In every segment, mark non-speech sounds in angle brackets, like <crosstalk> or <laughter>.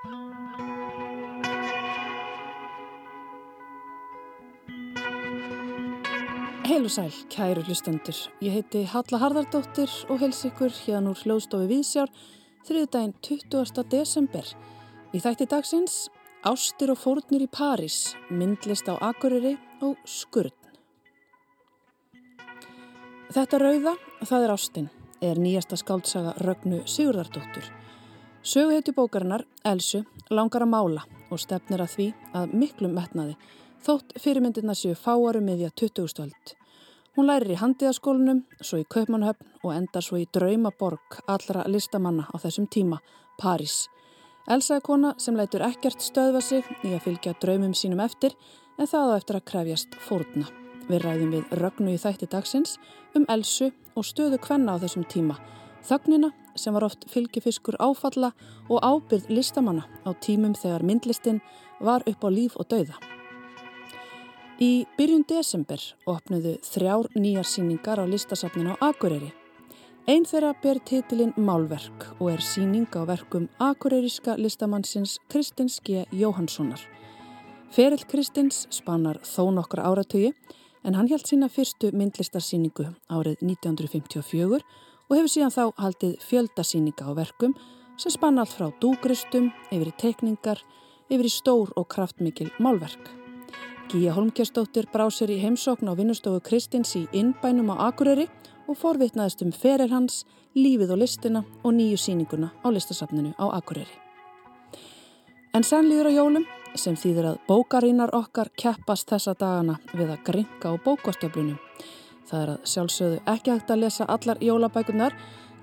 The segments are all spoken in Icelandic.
Heil og sæl, kæru hlustendur. Ég heiti Halla Harðardóttir og hels ykkur hérna úr hljóðstofi Víðsjár þriðdægin 20. desember. Í þætti dagsins Ástir og fórnir í París, myndlist á Akureyri og Skurðn. Þetta rauða, það er Ástin, er nýjasta skáldsaga Rögnu Sigurðardóttur. Söguhetju bókarinnar, Elsu, langar að mála og stefnir að því að miklum metnaði þótt fyrirmyndirna séu fáarum miðja 20. öld. Hún lærir í handiðaskólinum, svo í Kaupmannhöfn og endar svo í draumaborg allra listamanna á þessum tíma, París. Elsa er kona sem lætur ekkert stöðva sig í að fylgja draumum sínum eftir en það á eftir að krefjast fórna. Við ræðum við rögnu í þætti dagsins um Elsu og stöðu kvenna á þessum tíma. Þögnina sem var oft fylgifiskur áfalla og ábyrð listamanna á tímum þegar myndlistin var upp á líf og dauða. Í byrjun desember opnuðu þrjár nýjar síningar á listasafninu á Akureyri. Einn þeirra ber titilinn Málverk og er síning á verkum akureyriska listamannsins Kristins G. Jóhanssonar. Ferill Kristins spanar þó nokkra áratögi en hann held sína fyrstu myndlistarsíningu árið 1954 og hefur síðan þá haldið fjöldasíninga á verkum sem spanna allt frá dúgristum, yfir í tekningar, yfir í stór og kraftmikil málverk. Gíja Holmgjastóttir brá sér í heimsókn á vinnustofu Kristins í innbænum á Akureyri og forvitnaðist um feril hans, lífið og listina og nýju síninguna á listasafninu á Akureyri. En senn líður á jólum sem þýðir að bókarínar okkar keppast þessa dagana við að gringa á bókastöflunum. Það er að sjálfsögðu ekki hægt að lesa allar jólabækunar,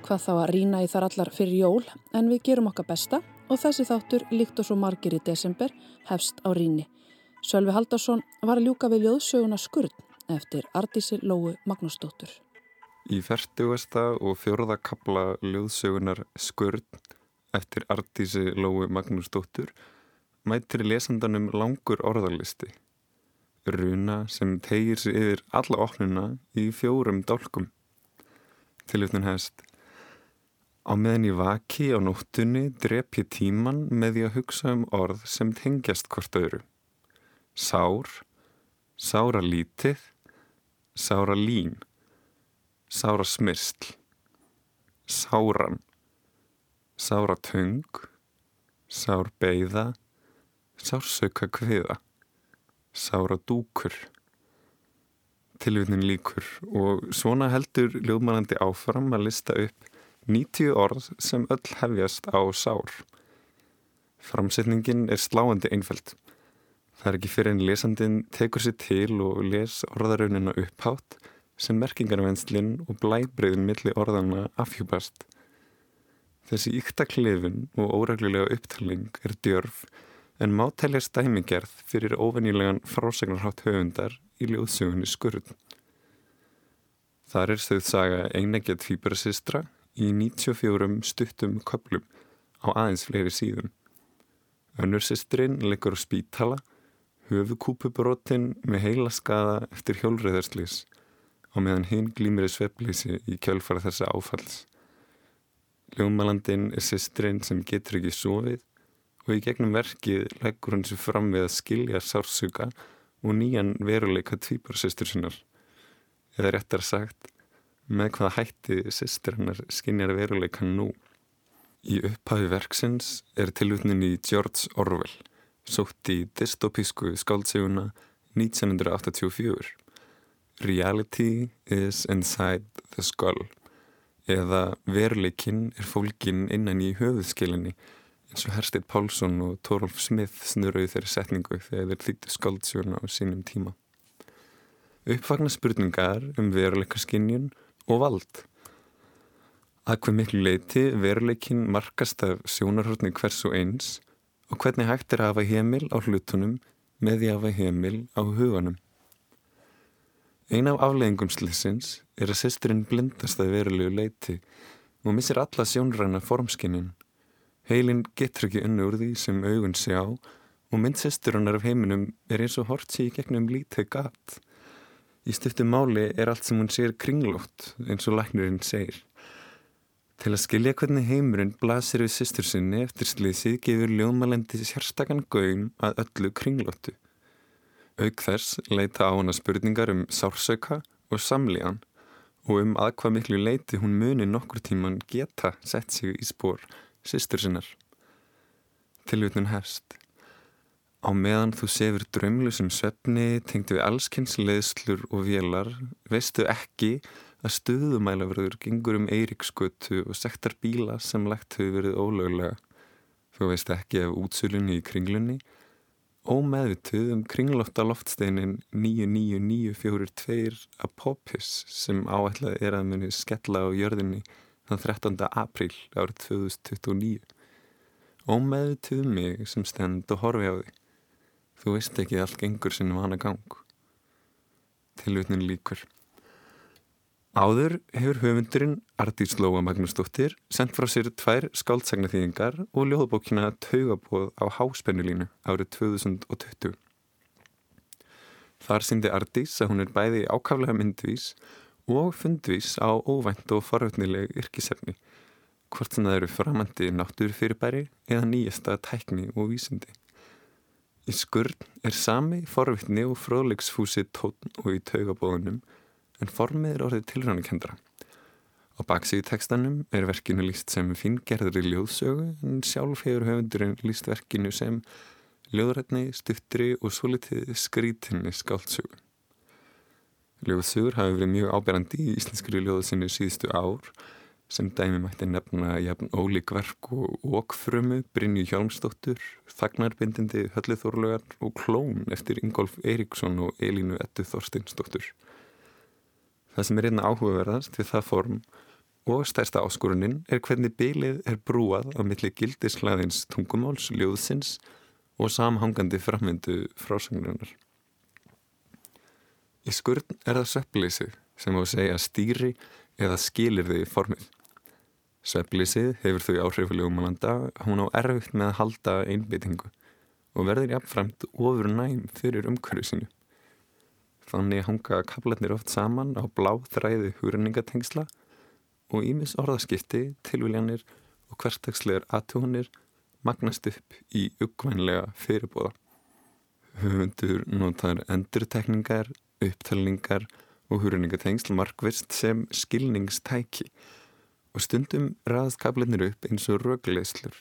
hvað þá að rína í þar allar fyrir jól, en við gerum okkar besta og þessi þáttur líkt og svo margir í desember hefst á ríni. Sölvi Haldarsson var að ljúka við ljóðsöguna Skurð eftir Ardísi Lóu Magnúsdóttur. Í færtugasta og fjóruða kabla ljóðsögunar Skurð eftir Ardísi Lóu Magnúsdóttur mætir lesandanum langur orðarlisti. Runa sem tegir sig yfir alla opnuna í fjórum dálkum. Tilutnum hefst. Á meðan ég vaki á nóttunni drep ég tíman með því að hugsa um orð sem tengjast hvort öðru sár, sára lítið, sára lín, sára smyrsl, sáran, sára tung, sár beigða, sársauka kviða, sára dúkur. Tilvitnin líkur og svona heldur ljóðmannandi áfram að lista upp 90 orð sem öll hefjast á sár. Framsetningin er sláandi einfælt. Það er ekki fyrir en lesandin tekur sér til og les orðaraunina upphátt sem merkingarvenslinn og blæbreyðin milli orðana afhjúpast. Þessi ykta klefin og óreglulega upptalning er djörf en mátælja stæmigerð fyrir ofennilegan frásagnarhátt höfundar í ljóðsugunni skurð. Þar er stöð saga einegjað tvíbarasistra í 94 stuttum köplum á aðeins fleiri síðum. Önnur sistrin liggur á spítala höfukúpubrótin með heila skada eftir hjólriðarslýs og meðan hinn glýmir í sveplýsi í kjölfara þessa áfalls. Ljómalandin er sýstrinn sem getur ekki sofið og í gegnum verkið leggur hann sér fram við að skilja sársuga og nýjan veruleika tvíbarsýstur sinnar. Eða réttar sagt, með hvað hætti sýstrinnar skinjar veruleikan nú. Í upphafi verksins er tilutnin í George Orwell sótt í dystopísku skáldseguna 1984 Reality is inside the skull eða veruleikinn er fólkin innan í höfuðskilinni og Herstedt Pálsson og Torolf Smith snurruði þeirri setningu þegar þeir hlýttu skáldseguna á sínum tíma Uppfagna spurningar um veruleikaskinnjun og vald að hver miklu leiti veruleikinn markast af sjónarhörni hvers og eins og hvernig hægt er að hafa heimil á hlutunum með því að hafa heimil á huganum. Ein af afleggingum slissins er að sesturinn blindast að verulegu leiti og missir alla sjónræna formskinnin. Heilin getur ekki unni úr því sem augun sé á og mynd sesturinnar af heiminum er eins og hort sér í gegnum lítið gatt. Í stiftu máli er allt sem hún sér kringlótt eins og læknirinn segir. Til að skilja hvernig heimurinn blasir við sýstur sinni eftir slísið gefur ljóðmælendi sérstakann gaum að öllu kringlóttu. Auk þess leita á hana spurningar um sársauka og samlíðan og um að hvað miklu leiti hún muni nokkur tíman geta sett sig í spór sýstur sinnar. Tilvitnun herst. Á meðan þú sefur drömlusum svefni tengdu við allskynns leðslur og vélar veistu ekki að stuðumælaverður gengur um Eiríksgötu og sektar bíla sem lagt hefur verið ólöglega. Þú veist ekki af útsölunni í kringlunni, ómeðvituð um kringlótta loftsteinin 99942 Apopis sem áætlað er að muni skella á jörðinni þann 13. apríl árið 2029. Ómeðvituð um mig sem stend og horfi á því. Þú veist ekki allt gengur sinn vana gang. Tilvitnin líkur. Áður hefur höfundurinn Ardís Lóa Magnúsdóttir sendt frá sér tvær skáldsagnaþýðingar og ljóðbókina Taugabóð á háspennulínu árið 2020. Þar syndi Ardís að hún er bæði ákaflega myndvís og fundvís á óvænt og forvöldnileg yrkisefni, hvort sem það eru framandi náttúru fyrirbæri eða nýjasta tækni og vísindi. Í skurð er sami forvöldni og fróðlegsfúsi tótn og í taugabóðunum en formið er orðið tilránakendra. Á baksíðu tekstanum er verkinu líst sem fingerðri ljóðsögu en sjálf hefur höfundurinn líst verkinu sem ljóðrætni, stuttri og svolítið skrítinni skáltsögu. Ljóðsögur hafi verið mjög áberandi í íslenskri ljóðsinu síðustu ár sem dæmi mætti nefna jafn ólík verk og okfrömu, Brynju Hjálmsdóttur, Þagnarbindindi, Höllithorlugar og Klón eftir Ingolf Eiríksson og Elínu Ettu Þorsteinsdóttur. Það sem er einna áhugaverðast við það form og stærsta áskoruninn er hvernig bylið er brúað á milli gildislaðins tungumáls, ljóðsins og samhangandi framvindu frásagnunar. Í skurn er það söpplísið sem á að segja stýri eða skilir þið formið. Söpplísið hefur þau áhrifulegu mannanda, hún á erfitt með að halda einbyttingu og verður jafnframt ofur næm fyrir umhverju sinu. Þannig hanga kaplarnir oft saman á bláþræði húrenningatengsla og ímis orðaskipti, tilviljanir og hverstagslegar aðtjónir magnast upp í uppvænlega fyrirbóða. Höfundur notar endurtekningar, upptalningar og húrenningatengsl markvist sem skilningstæki og stundum raðast kaplarnir upp eins og rögleislur.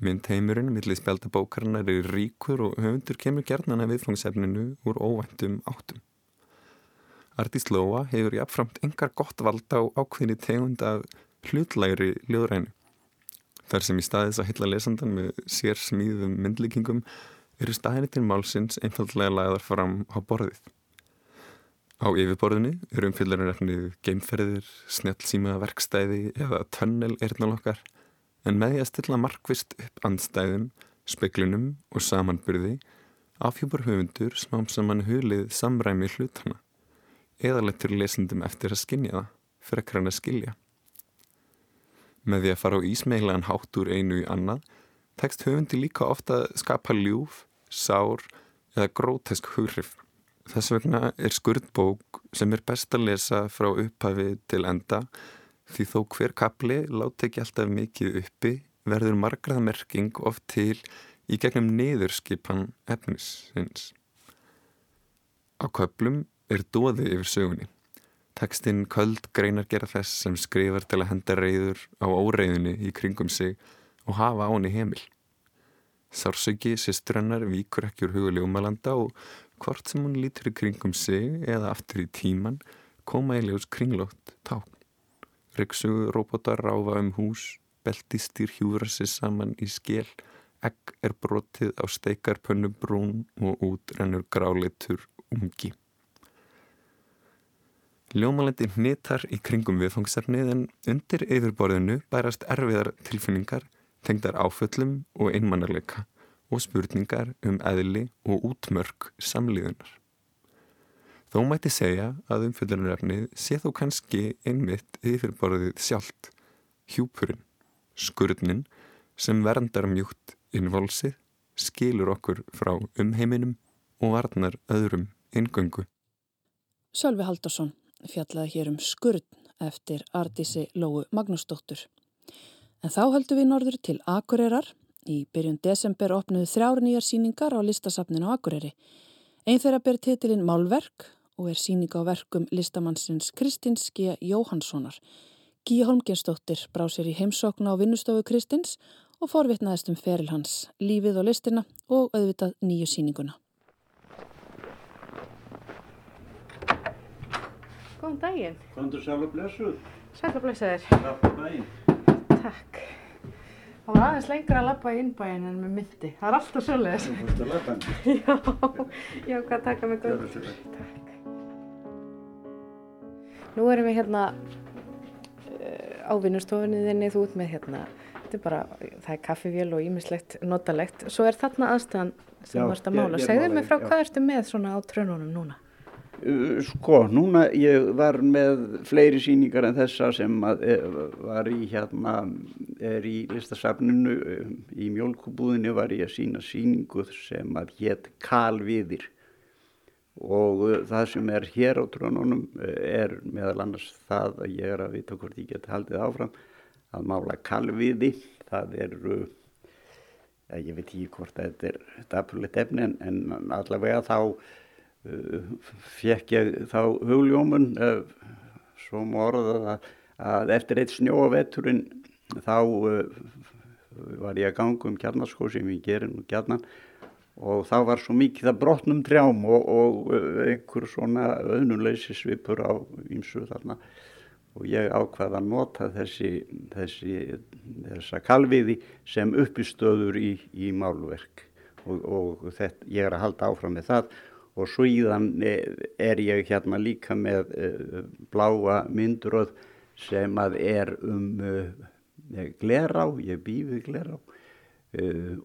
Myndheimurinn millir spjaldabókarinnar er ríkur og höfundur kemur gerðnana viðfangsefninu úr óvæntum áttum. Artís Lóa hefur jáfnframt engar gott valda á ákveðni tegund af hlutlæri ljóðrænu. Þar sem í staðis að hylla lesandan með sér smíðum myndlíkingum eru staðinni til málsins einfallega lagðar fram á borðið. Á yfirborðinu eru umfylgjarnir geimferðir, snjálfsíma verkstæði eða tönnel eirnalokkar en með því að stilla markvist upp andstæðum, speklunum og samanbyrði afhjúpar höfundur smám saman hulið samræmi hlutana eða letur lesendum eftir að skinja það, frekar hann að skilja. Með því að fara á ísmeilagan hátt úr einu í annað, tekst höfundi líka ofta skapa ljúf, sár eða grótesk hugrif. Þess vegna er skurðbók sem er best að lesa frá upphafi til enda Því þó hver kapli láti ekki alltaf mikið uppi verður margraðmerking oft til í gegnum niðurskipan efnisins. Á köplum er dóði yfir sögunni. Tekstinn köld greinar gera þess sem skrifar til að henda reyður á óreiðunni í kringum sig og hafa áni heimil. Sársöki sýstrannar víkur ekki úr huguljómalanda og hvort sem hún lítur í kringum sig eða aftur í tíman koma í ljós kringlót ták. Ryggsugu robotar ráfa um hús, beltistýr hjúra sér saman í skél, egg er brotið á steikarpönnu brún og út rennur gráleitur ungi. Ljómalendi hnitar í kringum viðfangsefnið en undir yfirborðinu bærast erfiðar tilfinningar, tengdar áföllum og einmannarleika og spurningar um eðli og útmörk samlíðunar. Þó mæti segja að umfjöldunarefnið sé þó kannski einmitt yfirborðið sjálft, hjúpurinn, skurðnin sem verndar mjúkt innvolsið, skilur okkur frá umheiminum og varnar öðrum ingöngu. Sölvi Haldarsson fjallaði hér um skurðn eftir Ardísi Lóu Magnúsdóttur. En þá höldum við norður til Akureyrar. Í byrjun desember opnuðu þrjár nýjar síningar á listasafninu á Akureyri. Einn þeirra ber titilinn Málverk og er síning á verkum listamannsins Kristins G. Jóhanssonar. Gíja Holmgjensdóttir brá sér í heimsókna á vinnustofu Kristins og forvitnaðist um feril hans, lífið og listina og auðvitað nýju síninguna. Góðan daginn. Kondur sæl og blessuð. Sæl og blessaðir. Takk fyrir daginn. Takk. Það var aðeins lengra að lappa í innbæin en með myndi. Það er alltaf svolítið. Þú fórst að lappa hann. <laughs> Já, já, hvað taka mig góð. Takk. Nú erum við hérna uh, á vinnustofunni þinni, þú ert með hérna, þetta er bara, það er kaffivél og ímislegt notalegt. Svo er þarna aðstæðan sem ert að ég- mála. ég Segðu mig frá já. hvað ertu með svona á trönunum núna? Uh, Sko, núna ég var með fleiri sýningar en þessa sem eh, var í hérna, er í listasafninu, um, í mjölkubúðinu var ég að sína sýningu sem að hétt Kalviðir. Og það sem er hér á trónunum er meðal annars það að ég er að vita hvort ég get haldið áfram að mála Kalviði, það er uh, Ja, ég veit ekki hvort þetta er dapurlegt efni en, allavega þá fekk ég þá hugljómun uh, svo má orða það að eftir eitt snjóaveturinn þá uh, var ég að ganga um kjarnaskó sem ég gerir nú kjarnan og þá var svo mikið að brotnum trjám og, og uh, einhver svona öðnuleysi svipur á ýmsu þarna. Og ég ákvaða að nota þessi, þessi þessa kalviði sem uppistöður í, í málverk. Og, og þetta, ég er að halda áfram með það og svo íðan er ég hérna líka með uh, bláa myndröð sem að er um uh, glerá, ég býði glerá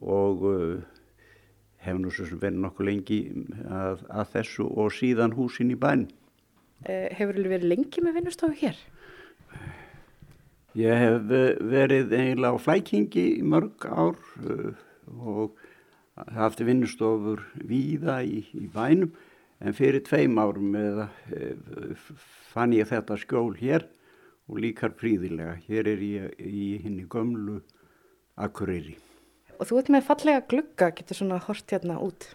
og hef nú svo sem verið nokkuð lengi að, að þessu og síðan húsin í bæn. Hefur þú verið lengi með vinnustofu hér? Ég hef eh, verið eiginlega á flækingi í mörg ár og haft vinnustofur víða í, í bænum en fyrir tveim árum eða, uh, fann ég þetta skjól hér og líkar príðilega. Hér er ég í henni gömlu Akureyri. Og þú ert með fallega glugga, getur svona hort hérna út.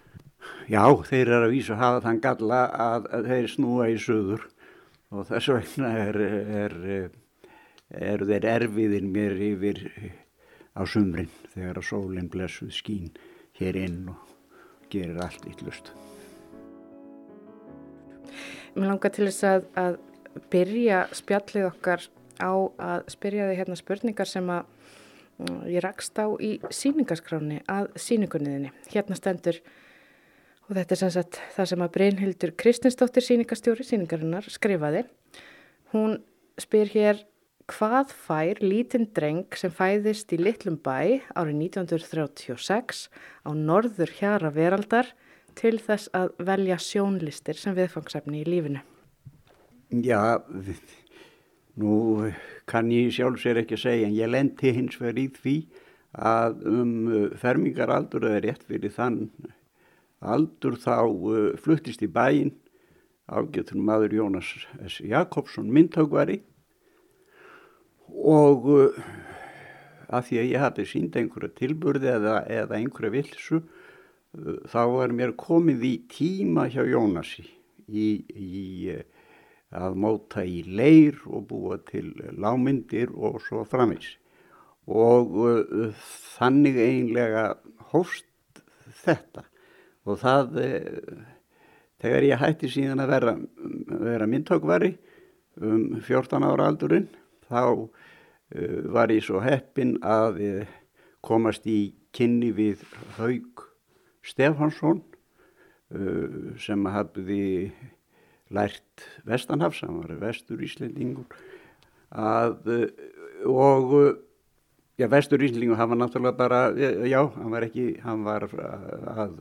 Já, þeir eru að vísa hafa þann galla að, að þeir snúa í söður og þess vegna er, er, eru þeir erfiðir mér yfir á sumrin þegar að sólinn blessuð skín hér inn og gerir allt yllust. Mér langar til þess að, að byrja spjallið okkar á að spyrja þig hérna spurningar sem að mm, ég rakst á í síningaskráni að síningunniðinni. Hérna stendur og þetta er sem sagt það sem að Brynhildur Kristinsdóttir síningastjóri síningarinnar skrifaði. Hún spyr hér hvað fær lítinn dreng sem fæðist í litlum bæ árið 1936 á norður hjara veraldar til þess að velja sjónlistir sem viðfangsefni í lífinu. Já, nú kann ég sjálf sér ekki segja en ég lendi hins vegar í því að um fermingaraldur eða rétt fyrir þann aldur þá uh, fluttist í bæinn ágættur maður Jónas S. Jakobsson myndtökvari og uh, að því að ég hafi sínd einhverja tilburði eða, eða einhverja vilsu uh, þá var mér komið í tíma hjá Jónasi í, í uh, að móta í leir og búa til lámyndir og svo framins og uh, þannig einlega hófst þetta. Og það uh, þegar ég hætti síðan að vera, vera myndtökvari um 14 ára aldurinn þá uh, var ég svo heppin að uh, komast í kynni við Haug Stefansson uh, sem hafði lært Vestanhafs, hann var vestur Íslendingur að, uh, og uh, já, vestur Íslendingur hann var náttúrulega bara, já, hann var ekki hann var að,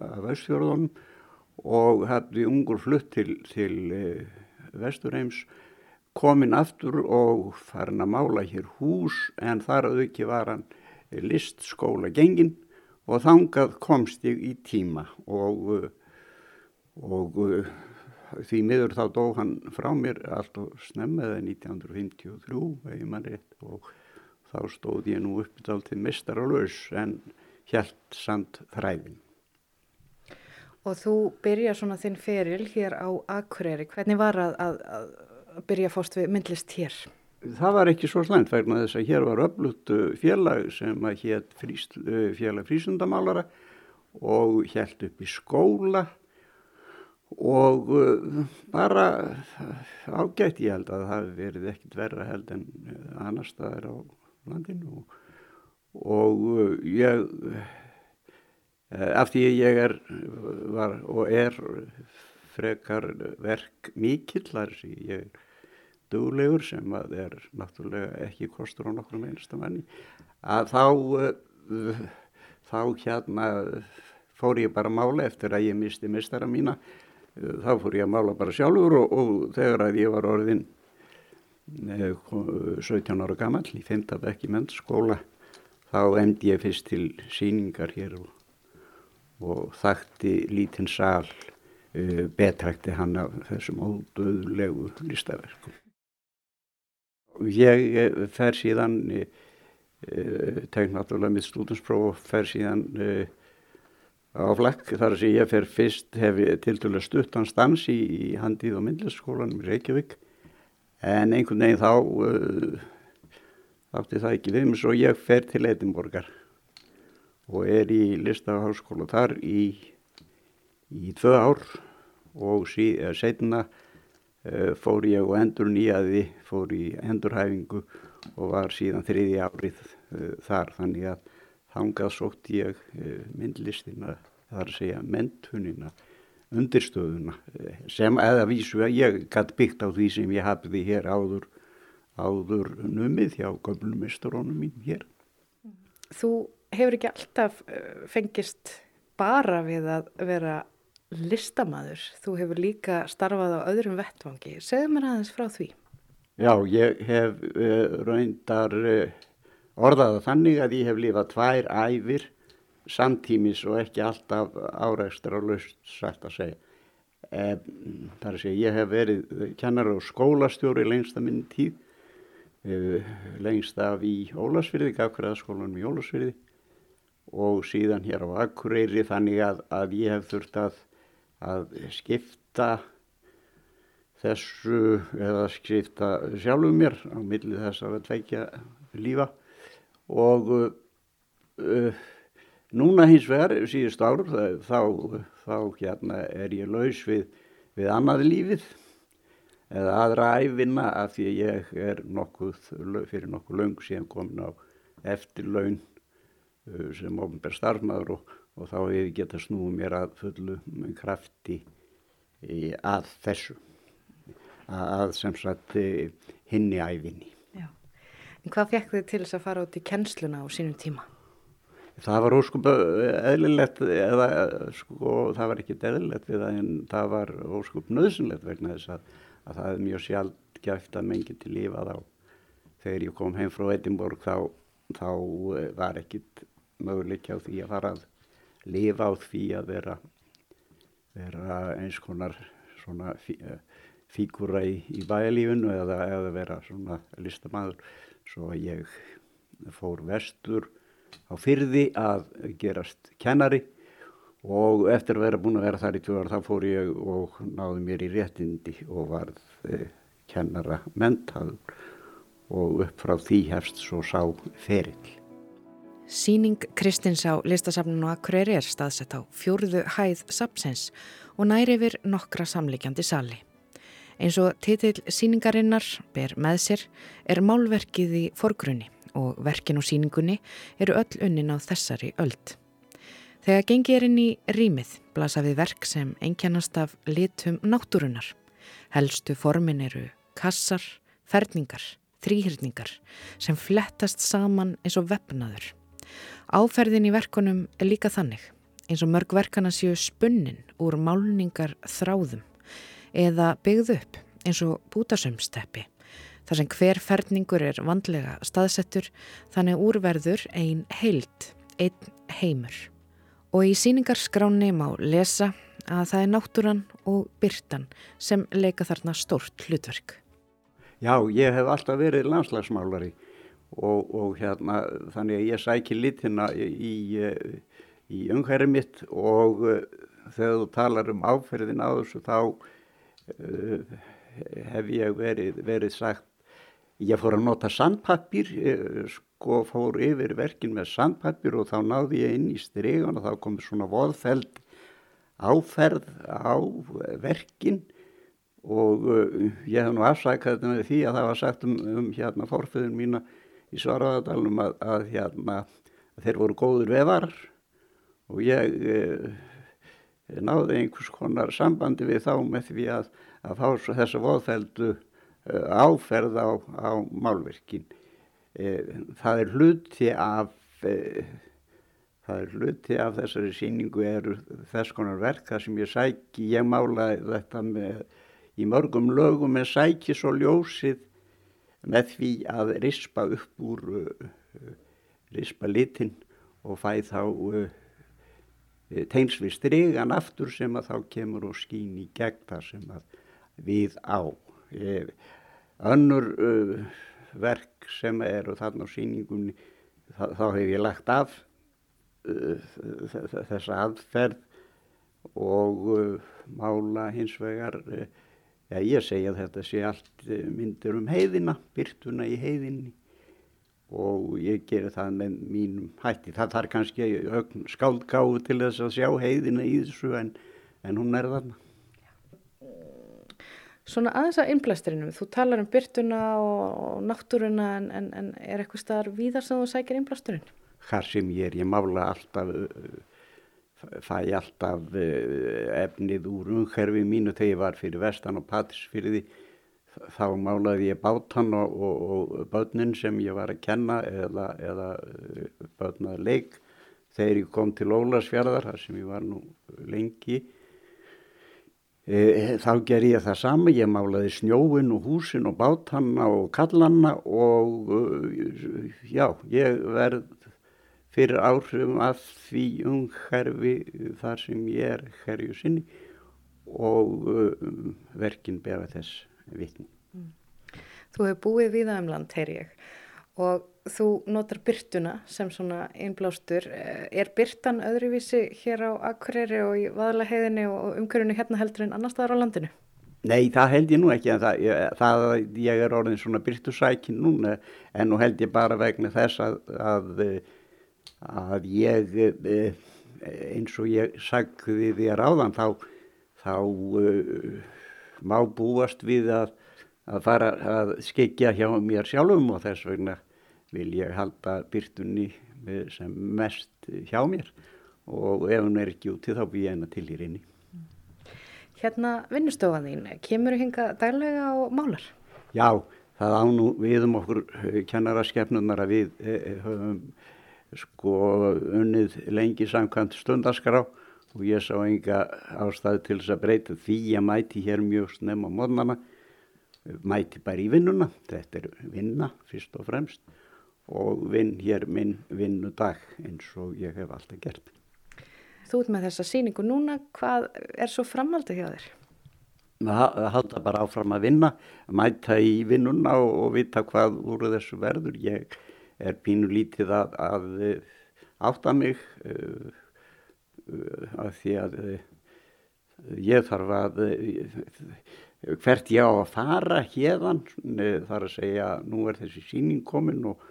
að, vestfjörðunum og hafði ungur flutt til, til Vesturheims komin aftur og farin að mála hér hús en þar auðviki var hann listskóla gengin og þangað komst ég í tíma og, og því miður þá dó hann frá mér allt og snemmiða 1953 eða mann rétt og þá stóð ég nú uppdál til mistar og laus en helt samt þræðin. Og þú byrja svona þinn feril hér á Akureyri. Hvernig var að, að, að byrja fórst við myndlist hér? Það var ekki svo slæmt vegna þess að hér var öflutt félag sem að hétt fríst, félag frísundamálara og helt upp í skóla og bara ágætt ég held að það hefði verið ekkit verra held en annar staðar á landinu og, og ég af því ég er var, og er frekar verk mikill þar sem ég duglegur sem að er náttúrulega ekki kostur á nokkrum einasta manni að þá uh, þá hérna fór ég bara að mála eftir að ég misti mistara mína uh, þá fór ég að mála bara sjálfur og, og þegar að ég var orðin uh, 17 ára gammal í 5. bekki mennskóla þá emdi ég fyrst til síningar hér og, og þakti lítinn uh, betrækti hann af þessum ódöðlegu listaverkum. Ég eh, fer síðan uh, tegn náttúrulega mitt stúdinspróf fer síðan uh, á flekk þar að ég fer fyrst hef til dælu stuttan stans í, í handið og myndlisskólanum í Reykjavík. En einhvern veginn þá uh, átti það ekki við mig svo ég fer til Edinborgar og er í listaháskóla þar í í tvö ár og síðan setna Eh, fór ég og endur nýjaði, fór í endurhæfingu og var síðan þriði árið uh, þar þannig að þangað sótt ég uh, myndlistina, þar segja mentunina, undirstöðuna sem eða vísu að ég gæti byggt á því sem ég hafði hér áður, áður numið hjá gömlumisturónum mín hér. Þú hefur ekki alltaf fengist bara við að vera listamaður. Þú hefur líka starfað á öðrum vettvangi. Segð mér aðeins frá því. Já, ég hef uh, reyndar uh, orðaða þannig að ég hef lifað tvær æfir samtímis og ekki alltaf áreistra og löst sagt að segja. Eh, þar að segja, ég hef verið kennar og skólastjóri lengst af minn tíð, eh, lengst af í Ólasfyrði, gafkvæðaskólanum í Ólasfyrði og síðan hér á Akureyri þannig að, að ég hef þurft að að skipta þessu eða skipta sjálfum mér á millið þess að tveikja lífa. Og uh, núna hins vegar síðust ár þá, þá hérna er ég laus við, við annað lífið eða aðra æfinna af því ég er nokkuð fyrir nokkuð laung síðan komin á eftirlaun uh, sem ofnbær starfmaður og og þá hefur ég getað snúið mér að fullu krafti að þessu að sem sagt hinni æfinni. Já. En hvað fekk þið til þess að fara út í kennsluna á sínum tíma? Það var óskup eðlilegt eða sko það var ekki eðlilegt við það en það var óskup nöðsynlegt vegna þess að, að það er mjög sjálf gæft að mengi til lífa þá þegar ég kom heim frá Edinborg þá, þá var ekkit möguleik á því að fara að lifa á því að vera, vera eins konar svona fí, eh, fígúra í, í bæalífinu eða, eða vera svona listamæður svo ég fór vestur á fyrði að gerast kennari og eftir að vera búin að vera þar í tjóðar þá fór ég og náði mér í réttindi og varð eh, kennara mentaður og upp frá því hefst svo sá ferill. Síning Kristins á listasafninu Akureyri er staðsett á fjórðu hæð sapsens og næri yfir nokkra samleikjandi sali. Eins og titill síningarinnar ber með sér er málverkið í forgrunni og verkin og síningunni eru öll unnin á þessari öld. Þegar gengi er inn í rýmið blasa við verk sem einkennast af litum náttúrunar. Helstu formin eru kassar, ferningar, þrýhyrningar sem flettast saman eins og vefnaður. Áferðin í verkunum er líka þannig eins og mörg verkana séu spunnin úr málningar þráðum eða byggð upp eins og bútasömsteppi þar sem hver ferningur er vandlega staðsettur þannig úrverður ein heilt, einn heimur. Og í síningarskráni má lesa að það er náttúran og byrtan sem leika þarna stórt hlutverk. Já, ég hef alltaf verið landslagsmálari og, og hérna þannig að ég sæki litina í, í, í umhverju mitt og uh, þegar þú talar um áferðin á þessu þá uh, hef ég verið, verið sagt ég fór að nota sandpapir uh, sko fór yfir verkin með sandpapir og þá náði ég inn í strygan og þá kom svona voðfeld áferð á verkin og uh, ég hef nú afsækað þetta með því að það var sagt um, um hérna fórföðun mína í Svaraðardalum að, að hérna að þeir voru góður vefarar og ég uh, náði einhvers konar sambandi við þá með því að, að fá þessa voðfældu uh, áferð á, á málverkin. Það er hluti af það er hluti af þessari síningu eru þess konar verk þar sem ég sæki, ég málaði þetta með í mörgum lögum en sæki svo ljósið með því að rispa upp úr uh, rispa litin og fæ þá teins við strygan aftur sem að þá kemur og skýn í gegn þar sem að við á. Ég, önnur verk sem eru þarna á síningunni þá, hef ég lagt af þessa aðferð og mála hins vegar Já, ég segja þetta sé allt eh, myndir um heiðina, byrtuna í heiðinni og ég gerir það með mínum hætti. Það þarf kannski skáldgáðu til þess að sjá heiðina í þessu en, en hún er þarna. Svona aðeins að innblæsturinnum, þú talar um byrtuna og náttúruna en, en, en er eitthvað staðar víðar sem þú sækir innblæsturinn? Hvar sem ég er, ég mála alltaf fæ alltaf eh, efnið úr umhverfi mínu þegar ég var fyrir vestan og Patrísfyrði þá málaði ég bátan og, og, og börnin sem ég var að kenna eða, eða eh, börnað leik. Þegar ég kom til Ólasfjörðar þar sem ég var nú lengi e, þá ger ég það sama. Ég málaði snjóin og húsin og bátanna og kallanna og já, ég verð fyrir áhrifum að því umhverfi þar sem ég er herju sinni og um, verkin befa þess vitni. Mm. Þú hefur búið við aðeimland, heyr ég, og þú notar byrtuna sem svona einblástur. Er byrtan öðruvísi hér á Akureyri og í Vaðalaheiðinni og umhverfinu hérna heldur en annar staðar á landinu? Nei, það held ég nú ekki, en það, ég, það, ég er orðin svona byrtusækin núna, en nú held ég bara vegna þess að, að að ég eh, eins og ég sagði þér áðan þá, þá uh, má búast við að, að fara að skekja hjá mér sjálfum og þess vegna vil ég halda byrtunni sem mest hjá mér og ef hún er ekki úti þá bý ég hennar til í reyni. Hérna vinnustofan þín, kemur þú hinga daglega og málar? Já, það ánú við um okkur kennaraskefnunar að við höfum sko unnið lengi samkvæmt stundaskrá og ég sá enga ástæði til þess að breyta því. Ég mæti hér mjög snem á módnana mæti bara í vinnuna. Þetta er vinna fyrst og fremst og vinn hér minn vinnudag eins og ég hef alltaf gert. Þú ert með þessa síningu núna. Hvað er svo framaldi hjá þér? Það halda bara áfram að vinna mæta í vinnuna og, og vita hvað úr þessu verður. Ég er pínu lítið að, að eh, átta mig uh, uh, að því að ég þarf að hvert ég á að fara hérðan þar að segja nú er þessi síning komin og,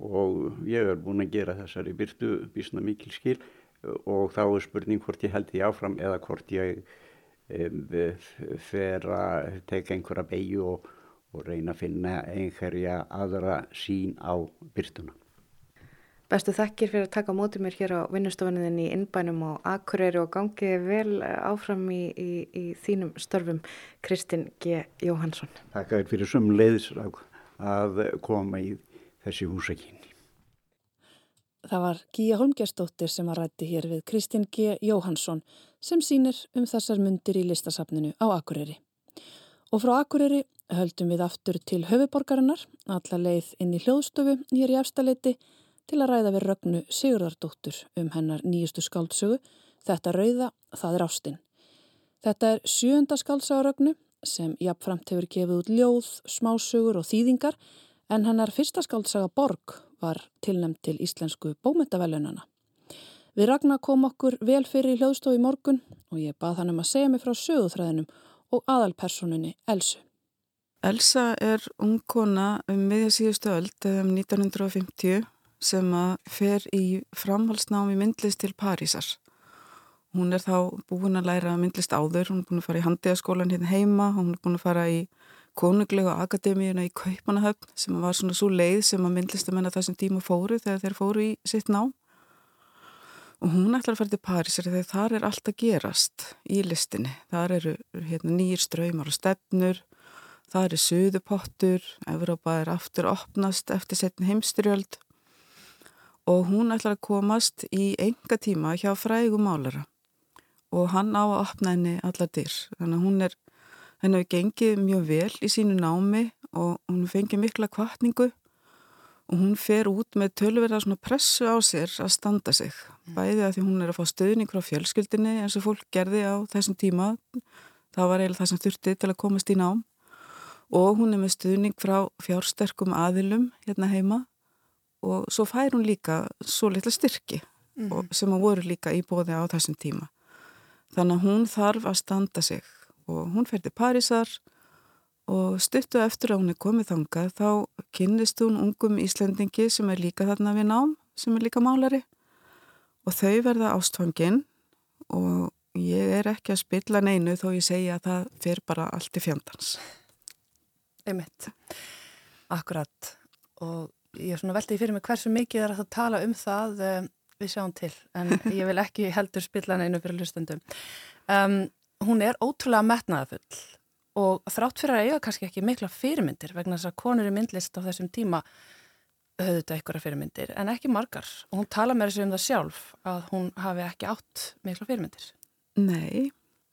og ég er búin að gera þessari byrtu bísna mikil skil. Og þá er spurning hvort ég held því áfram eða hvort ég fer að teka einhverja beigju og og reyna að finna einhverja aðra sín á byrtuna. Bestu þekkir fyrir að taka mótið mér hér á vinnustofaninni í innbænum og akureyri og gangið vel áfram í, í, í þínum störfum Kristinn G. Jóhansson. Takk að þér fyrir söm leiðis að koma í þessi húsakinni. Það var Gíja Holmgjastóttir sem að rætti hér við Kristinn G. Jóhansson sem sínir um þessar myndir í listasafninu á Akureyri. Og frá Akureyri höldum við aftur til höfuborgarinnar, alla leið inn í hljóðstofu nýjar í efstaleiti til að ræða við Rögnu Sigurðardóttur um hennar nýjustu skáldsögu Þetta rauða, það er ástinn. Þetta er sjönda skálsagarögnu sem jafnframt hefur gefið út ljóð, smásögur og þýðingar en hennar fyrsta skálsaga Borg var tilnæmt til íslensku bómyndavelunana. Við Ragnar kom okkur vel fyrir í hljóðstof í morgun og ég bað hann um að segja mig frá sögúþræðinum og aðalpersonunni Elsu. Elsa er ungkona um miðja síðustu öld, eða um 1950, sem að fer í framhalsnámi myndlist til Parísar. Hún er þá búin að læra myndlist áður, hún er búin að fara í handiðaskólan hérna heima, hún er búin að fara í konunglega akademíuna í Kaupanahöfn sem var svona svo leið sem að myndlistamenn að þessum tíma fóru þegar þeir fóru í sitt ná og hún ætlar að fara til Parísar þegar þar er allt að gerast í listinni. Þar eru hérna, nýjir ströymar og stefnur, þar er suðupottur, Evrópa er aftur opnast eftir setn heimstyrjöld og hún ætlar að komast í enga tíma hjá frægum málara og hann á að opna henni allar dyr. Þannig að hún er, henni hefur gengið mjög vel í sínu námi og hún fengið mikla kvartningu og hún fer út með tölverða svona pressu á sér að standa sig mm. bæði að því hún er að fá stöðning frá fjölskyldinni eins og fólk gerði á þessum tíma það var eiginlega það sem þurfti til að komast í nám og hún er með stöðning frá fjársterkum aðilum hérna heima og svo fær hún líka svo litla styrki mm. sem að voru líka í bóði á þessum tíma þannig að hún þarf að standa sig og hún fer til Parísar og stuttu eftir að hún er komið þangað þá kynnist hún ungum Íslendingi sem er líka þarna við nám, sem er líka málari og þau verða ástfanginn og ég er ekki að spilla neinu þó ég segja að það fyrir bara allt í fjandans. Einmitt, akkurat. Og ég er svona veldið fyrir mig hversu mikið er að það tala um það um, við sjáum til. En <laughs> ég vil ekki heldur spilla neinu fyrir hlustundum. Um, hún er ótrúlega metnaðafull og þrátt fyrir að eiga kannski ekki mikla fyrirmyndir vegna þess að konur í myndlist á þessum tíma höfðu þetta einhverja fyrirmyndir en ekki margar. Og hún tala með þessu um það sjálf að hún hafi ekki átt mikla fyrirmyndir. Nei,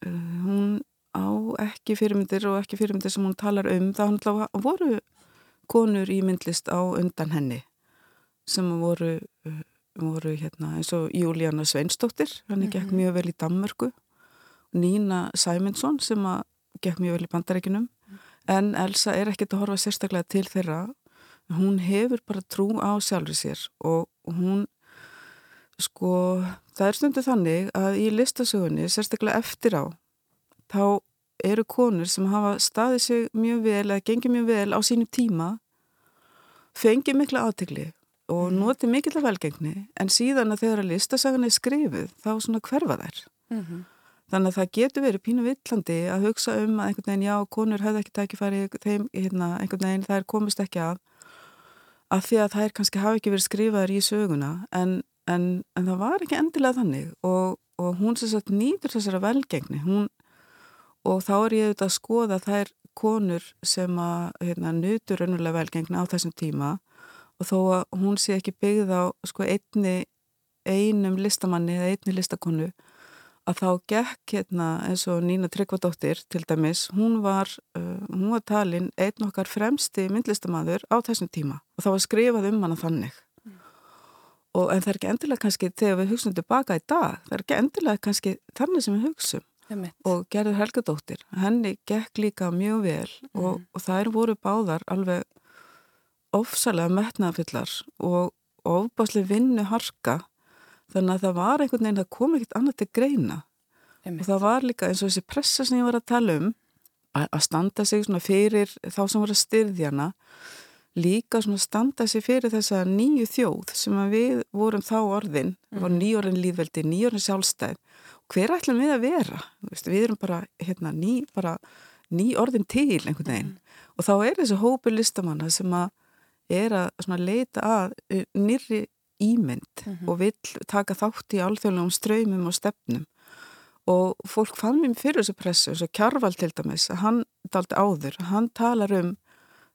uh, hún á ekki fyrirmyndir og ekki fyrirmyndir sem hún talar um það voru konur í myndlist á undan henni sem voru, uh, voru hérna, eins og Júlíana Sveinstóttir, hann gekk mm -hmm. mjög vel í Danmörku Nína Sæmundsson sem að gekk mjög vel í bandarækinum mm. en Elsa er ekkert að horfa sérstaklega til þeirra hún hefur bara trú á sjálfur sér og hún sko, það er stundu þannig að í listasögunni, sérstaklega eftir á þá eru konur sem hafa staðið sig mjög vel eða gengið mjög vel á sínu tíma fengið mikla átegli og mm. notið mikill af velgengni en síðan að þegar að listasagan er skrifið þá svona hverfa þær mm -hmm. Þannig að það getur verið pínu villandi að hugsa um að einhvern veginn, já, konur hefði ekki tækifæri þeim, hérna, einhvern veginn, er komist ekki að, að því að er kannski hafi ekki verið skrifaður í söguna, en, en, en það var ekki endilega þannig og, og hún sem sagt nýtur þessara velgengni, hún, og þá er ég auðvitað að skoða þær konur sem að, hérna, nutur önnulega velgengni á þessum tíma og þó að hún sé ekki byggð á, sko, einni, einum listamanni eða einni listakonu, að þá gekk hérna eins og Nína Tryggvadóttir til dæmis, hún var, uh, hún var talin einn okkar fremsti myndlistamæður á þessum tíma og þá var skrifað um hana þannig. Mm. Og, en það er ekki endilega kannski, þegar við hugsaum tilbaka í dag, það er ekki endilega kannski þannig sem við hugsaum. Og Gerður Helgadóttir, henni gekk líka mjög vel mm. og, og þær voru báðar alveg ofsalega metnafyllar og ofbáslega vinnu harka þannig að það var einhvern veginn, það kom ekkert annað til greina Einmitt. og það var líka eins og þessi pressa sem ég var að tala um að standa sig svona fyrir þá sem voru að styrðjana líka svona standa sig fyrir þessa nýju þjóð sem við vorum þá orðin, vorum mhm. nýjórn líðveldi, nýjórn sjálfstæð hver ætlum við að vera? Við erum bara, hérna, ný, bara ný orðin til einhvern veginn mm. og þá er þessi hópu listamanna sem að er að leita að uh, nýri ímynd mm -hmm. og vill taka þátt í alþjóðlegum ströymum og stefnum og fólk fann mér fyrir þessu pressu eins og Kjarval til dæmis hann daldi áður, hann talar um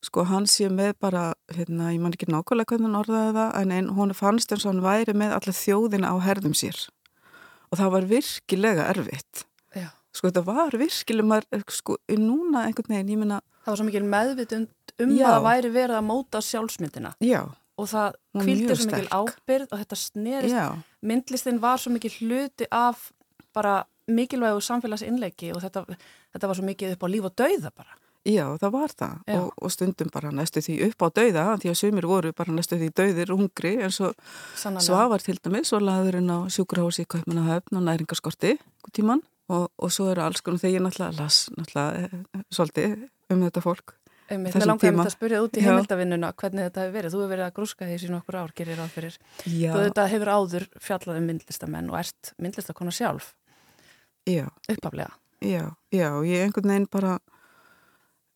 sko hann sé með bara hérna, ég man ekki nákvæmlega hvernig hann orðaði það en einn, hún fannst eins og hann væri með alla þjóðina á herðum sér og það var virkilega erfitt Já. sko þetta var virkilega maður, sko núna einhvern veginn, ég minna Það var svo mikil meðvitund um Já. að það væri verið að móta sjálfsmyndina Já og það kvildi svo mikil ábyrð og þetta snerist, myndlistin var svo mikil hluti af bara mikilvægu samfélagsinnleiki og þetta, þetta var svo mikið upp á líf og dauða bara. Já, það var það og, og stundum bara næstu því upp á dauða því að sumir voru bara næstu því dauðir hungri en svo svavar til dæmis og laðurinn á sjúkrahósi í Kaupmannahöfn og næringaskorti tíman og, og svo eru alls konar þegar ég náttúrulega las náttúrulega e, svolítið um þetta fólk Mér langar um þetta að spyrja út í heimildavinnuna hvernig þetta hefur verið. Þú hefur verið að grúska því sín okkur ár, gerir ráð fyrir. Já. Þú þetta hefur áður fjallað um myndlistamenn og ert myndlistakona sjálf. Já. Uppaflega. Já, já, ég einhvern veginn bara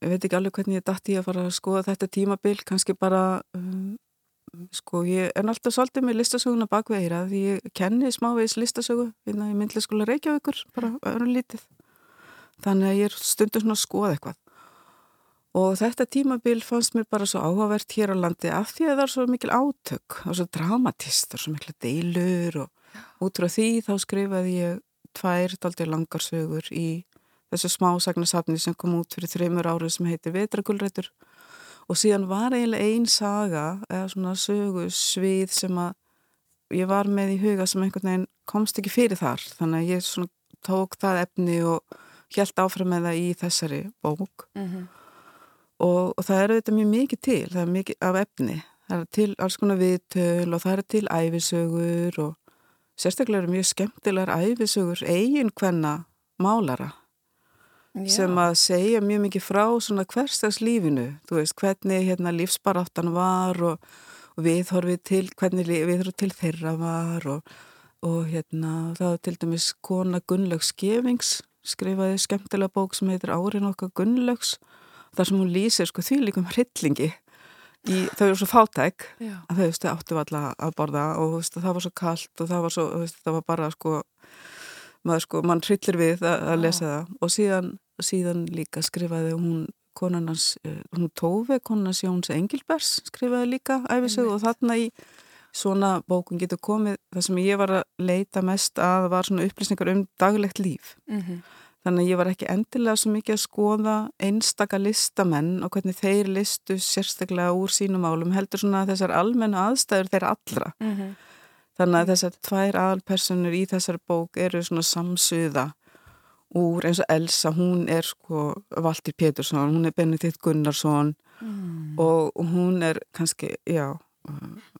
ég veit ekki alveg hvernig ég dætti að fara að skoða þetta tímabil, kannski bara um, sko, ég er alltaf svolítið með listasöguna bakveira því ég kenni smávegis listasögu hérna í myndliskóla Reykjavíkur, bara öðrum lítið. Þannig að ég er stundur svona að skoða eitthvað. Og þetta tímabil fannst mér bara svo áhugavert hér á landi af því að það er svo mikil átök og svo dramatist, það er svo mikil deilur og út frá því þá skrifaði ég tvær daldi langarsögur í þessu smásagnasafni sem kom út fyrir þreymur árið sem heitir Vetragulrætur og síðan var eiginlega einn saga eða svona sögu svið sem að ég var með í huga sem einhvern veginn komst ekki fyrir þar. Þannig að ég svona tók það efni og helt áfram með það í þessari bók. Mm -hmm. og, og það eru þetta mjög mikið til það er mikið af efni. Það er til alls konar viðtöl og það er til æfisögur og sérstaklega eru mjög skemmtilegar æfisögur eigin hvenna málara Já. sem að segja mjög mikið frá svona hverstags lífinu, þú veist hvernig hérna lífsbaráttan var og, og viðhorfið til hvernig viðhorfið til þeirra var og, og hérna það var til dæmis kona Gunnlaugs Skevings skrifaði skemmtilega bók sem heitir Árin okkar Gunnlaugs þar sem hún lýsir sko því líkum hryllingi í, þau eru svo fátæk Já. að þau veist, áttu alltaf að borða og veist, það var svo kallt og það var, svo, veist, það var bara sko, maður sko, mann hryllir við að, að lesa það og síðan, síðan líka skrifaði hún konarnas, eh, hún Tófi, konarnas Jóns Engilbers skrifaði líka æfisög og þarna í svona bókun getur komið, það sem ég var að leita mest að var svona upplýsningar um daglegt líf mm -hmm. Þannig að ég var ekki endilega svo mikið að skoða einstaka listamenn og hvernig þeir listu sérstaklega úr sínum álum heldur svona þessar almennu aðstæður þeirra allra. Mm -hmm. Þannig að þessar tvær aðalpersonur í þessar bók eru svona samsuða úr eins og Elsa, hún er sko Valtir Pétursson, hún er Benedikt Gunnarsson mm. og hún er kannski, já,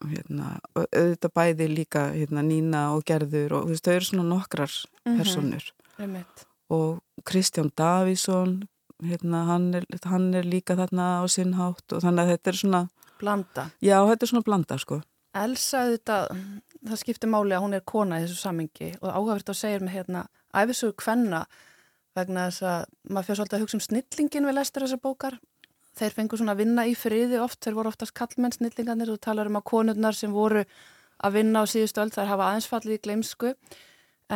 hérna, auðvitað bæði líka hérna, Nína og Gerður og þú veist, þau eru svona nokkrar mhm. personur. Mm -hmm og Kristján Davísson hérna, hann, er, hann er líka þarna á sinnhátt og þannig að þetta er svona Blanda? Já, þetta er svona blanda sko Elsa, þetta, það skiptir máli að hún er kona í þessu samingi og áhagvert að segja með hérna, æfisugur hvenna vegna þess að maður fyrir svolítið að hugsa um snillingin við lestur þessar bókar. Þeir fengur svona að vinna í friði oft, þeir voru oftast kallmenn snillingarnir. Og talar um að konurnar sem voru að vinna á síðustu öll þær hafa aðeinsfallið í gleimsku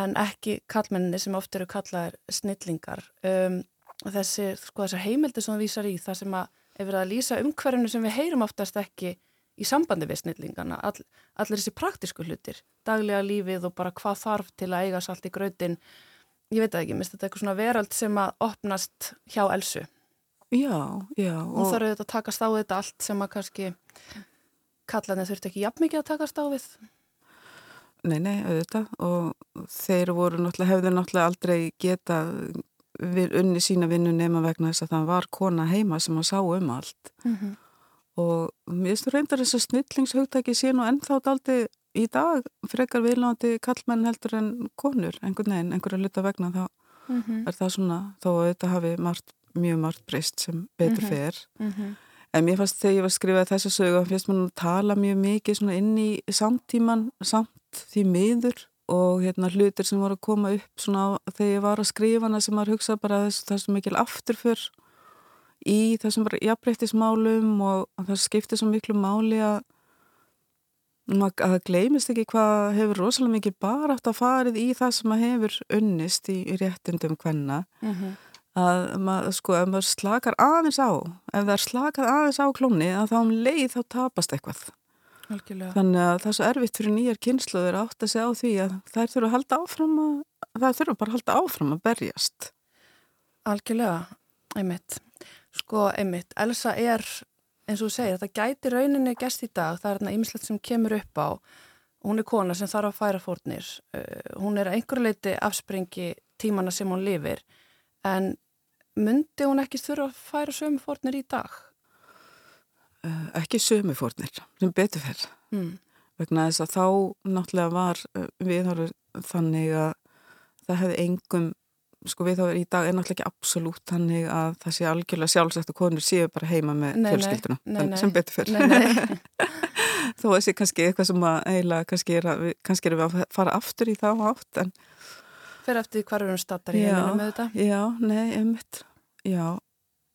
en ekki kallmenninni sem oft eru kallaðir snillingar. Um, þessi, sko, heimildi sem það vísar í það sem að er verið að lýsa umhverfinu sem við heyrum oftast ekki í sambandi við snillingana all, allir þessi praktísku hlutir daglega lífið og bara hvað þarf til að eiga salt í gröðin ég veit ekki, minnst þetta eitthvað svona verald sem að opnast hjá Elsu. Já, já og það eru þetta að takast á þetta allt sem að kannski kallarnir þurft ekki jafn mikið að takast á við. Nei, nei, auðvitað og þeir voru náttúrulega, hefðu náttúrulega aldrei geta unni sína vinnu nema vegna þess að það var kona heima sem að sá um allt. Mm -hmm. Og mér finnst reyndar þess að snillingshugtæki sé nú ennþátt aldrei í dag frekar viðlandi kallmenn heldur en konur einhvern veginn, einhverja luta vegna þá mm -hmm. er það svona, þó að þetta hafi margt, mjög margt breyst sem betur mm -hmm. fer En mér fannst þegar ég var að skrifa þessu sögu, fannst mér að tala mjög mikið inn í samtíman, samt því miður og hérna hlutir sem voru að koma upp svona þegar ég var að skrifa sem maður hugsa bara þess, þessum mikil afturför í þessum bara jafnbreyttismálum og það skiptir svo miklu máli að að það gleymist ekki hvað hefur rosalega mikið bara aftur að farið í það sem maður hefur unnist í, í réttundum hvenna mm -hmm. að maður sko ef maður slakar aðeins á ef það er slakað aðeins á klóni að þá um leið þá tapast eitthvað Algjörlega. Þannig að það er svo erfitt fyrir nýjar kynsluður átt að segja á því að þær þurfa að halda áfram að, það þurfa bara að halda áfram að berjast. Algjörlega, einmitt. Sko, einmitt, Elsa er, eins og þú segir, það gæti rauninni gæst í dag, það er þarna ýmislegt sem kemur upp á, hún er kona sem þarf að færa fórnir, uh, hún er einhverju leiti afspringi tímana sem hún lifir. En myndi hún ekki þurfa að færa sömu fórnir í dag? Uh, ekki sömu fórnir, sem betur fyrr mm. vegna þess að þá náttúrulega var uh, viðhorfur þannig að það hefði engum sko viðhorfur í dag er náttúrulega ekki absolutt þannig að það sé algjörlega sjálfsagt að konur séu bara heima með fjölskylduna sem betur fyrr <laughs> þó að sé kannski eitthvað sem að eiginlega kannski er að, kannski er við að fara aftur í þá átt en Fyrir eftir hvar eru hún stattar í heiminum með þetta? Já, nei, einmitt. Já,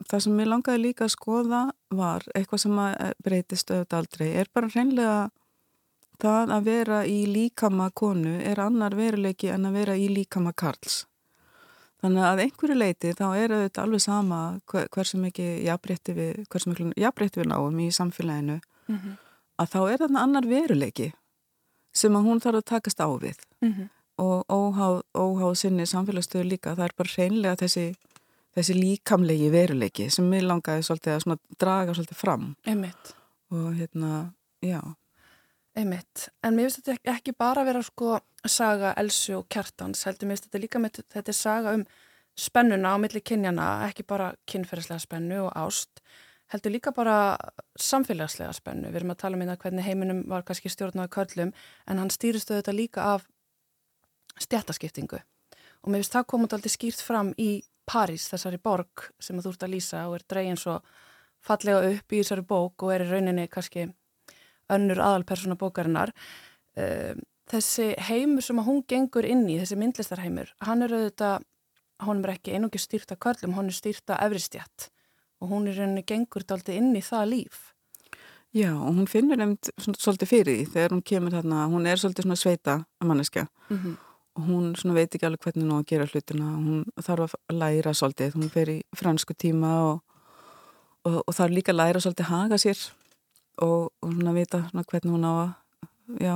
það sem ég langaði líka að skoða var eitthvað sem að eh, breytist auðvitað aldrei, er bara reynlega það að vera í líkama konu er annar veruleiki en að vera í líkama karls Þannig að einhverju leiti þá er auðvitað alveg sama hver, hversu mikið jafnbreytti við, við náum í samfélaginu mm -hmm að þá er þarna annar veruleiki sem að hún þarf að takast á við mm -hmm. og óháð, óháð sinni samfélagsstöðu líka, það er bara reynlega þessi, þessi líkamlegi veruleiki sem mér langaði svolítið að draga svolítið fram Einmitt. og hérna, já Einmitt, en mér finnst þetta ekki bara að vera sko saga Elsu og Kjartans, heldur mér finnst þetta líka með þetta saga um spennuna á milli kynjana, ekki bara kynferðislega spennu og ást heldur líka bara samfélagslega spennu. Við erum að tala um hérna hvernig heiminum var kannski stjórnaði körlum en hann stýristu þetta líka af stjættaskiptingu og mér finnst það komið alltaf skýrt fram í París, þessari borg sem þú ert að lýsa og er dregin svo fallega upp í þessari bók og er í rauninni kannski önnur aðalpersona bókarinnar. Ehm, þessi heimur sem hún gengur inn í, þessi myndlistarheimur, hann er auðvitað, hann er ekki einungi stýrta körlum, hann er stýrta efristjætt og hún er rauninni gengur alltaf inn í það líf. Já, og hún finnur nefnd svolítið fyrir því þegar hún kemur þarna, hún er svolítið svona sveita að manneskja mm -hmm. og hún svona veit ekki alveg hvernig hún á að gera hlutina, hún þarf að læra svolítið, hún fer í fransku tíma og, og, og þarf líka að læra svolítið haga sér og, og að vita svona hvernig hún á að, já,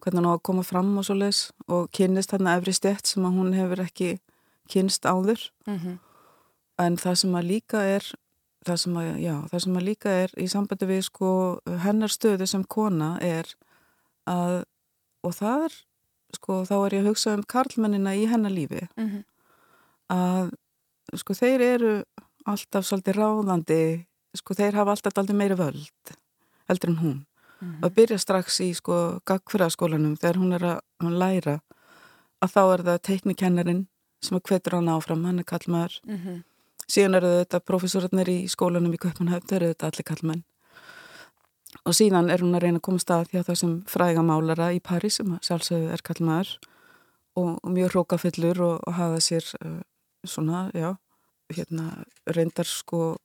hvernig hún á að koma fram og svolítið og kynist þarna efri stett sem að hún hefur ekki kynst áður. Mm -hmm en það sem að líka er það sem að, já, það sem að líka er í sambandi við sko hennar stöðu sem kona er að og það er sko þá er ég að hugsa um karlmennina í hennar lífi mm -hmm. að sko þeir eru alltaf svolítið ráðandi sko þeir hafa alltaf alltaf meira völd heldur en hún. Mm -hmm. að byrja strax í sko gagfyrraskólanum þegar hún er að hún læra að þá er það teiknikennarin sem að hvetur hann áfram, hann er kallmaður mm -hmm síðan eru þetta profesorarnir í skólanum í Kaupanhöfn, þau eru þetta allir kallmenn og síðan er hún að reyna að koma stað hjá þessum frægamálara í París sem sjálfsögðu er kallmaður og, og mjög hrókafyllur og, og hafa sér uh, svona, já, hérna reyndar sko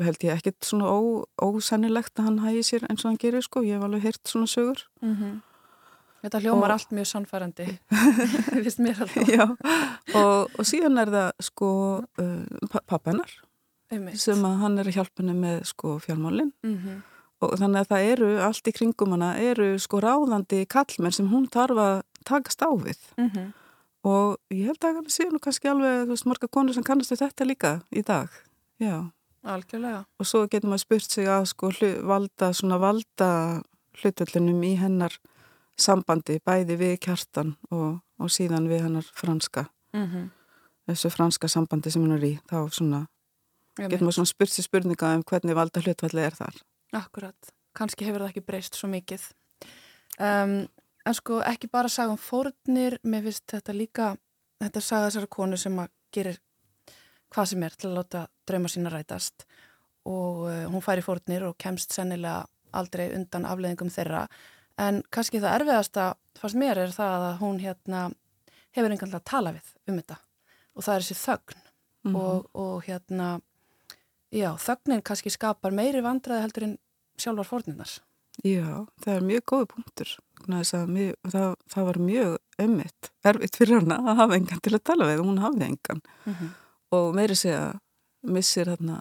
held ég ekkit svona ó, ósennilegt að hann hægi sér eins og hann gerir sko, ég hef alveg heyrt svona sögur mm -hmm. Þetta hljómar og, allt mjög sannfærandi, <laughs> vist mér alveg. Já, og, og síðan er það sko uh, pappanar sem að hann er að hjálpa henni með sko fjármálinn mm -hmm. og þannig að það eru allt í kringum hana, eru sko ráðandi kallmenn sem hún tarfa að takast á við mm -hmm. og ég held að það séu nú kannski alveg veist marga konur sem kannastu þetta líka í dag, já. Algjörlega. Og svo getur maður spurt sig að sko valda svona valda hlutvöldunum í hennar sambandi bæði við kjartan og, og síðan við hennar franska. Mm -hmm. þessu franska sambandi sem hennar í þá svona getur maður svona spurt sér spurninga um hvernig valda hlutvalli er þar. Akkurat, kannski hefur það ekki breyst svo mikið. Um, en sko ekki bara sagða um fórnir mér finnst þetta líka þetta sagða þessara konu sem að gerir hvað sem er til að láta drauma sína rætast. Og uh, hún fær í fórnir og kemst sennilega aldrei undan afleðingum þeirra. En kannski það erfiðasta fannst mér er það að hún hérna hefur enganlega að tala við um þetta. Og það er þessi þögn. Mm -hmm. og, og hérna já, þögnin kannski skapar meiri vandraði heldur en sjálfar fórninnars Já, það er mjög góði punktur mjög, það, það var mjög ömmitt, erfitt fyrir hana að hafa engan til að tala við, hún hafði engan. Mm -hmm. Og meiri segja missir hérna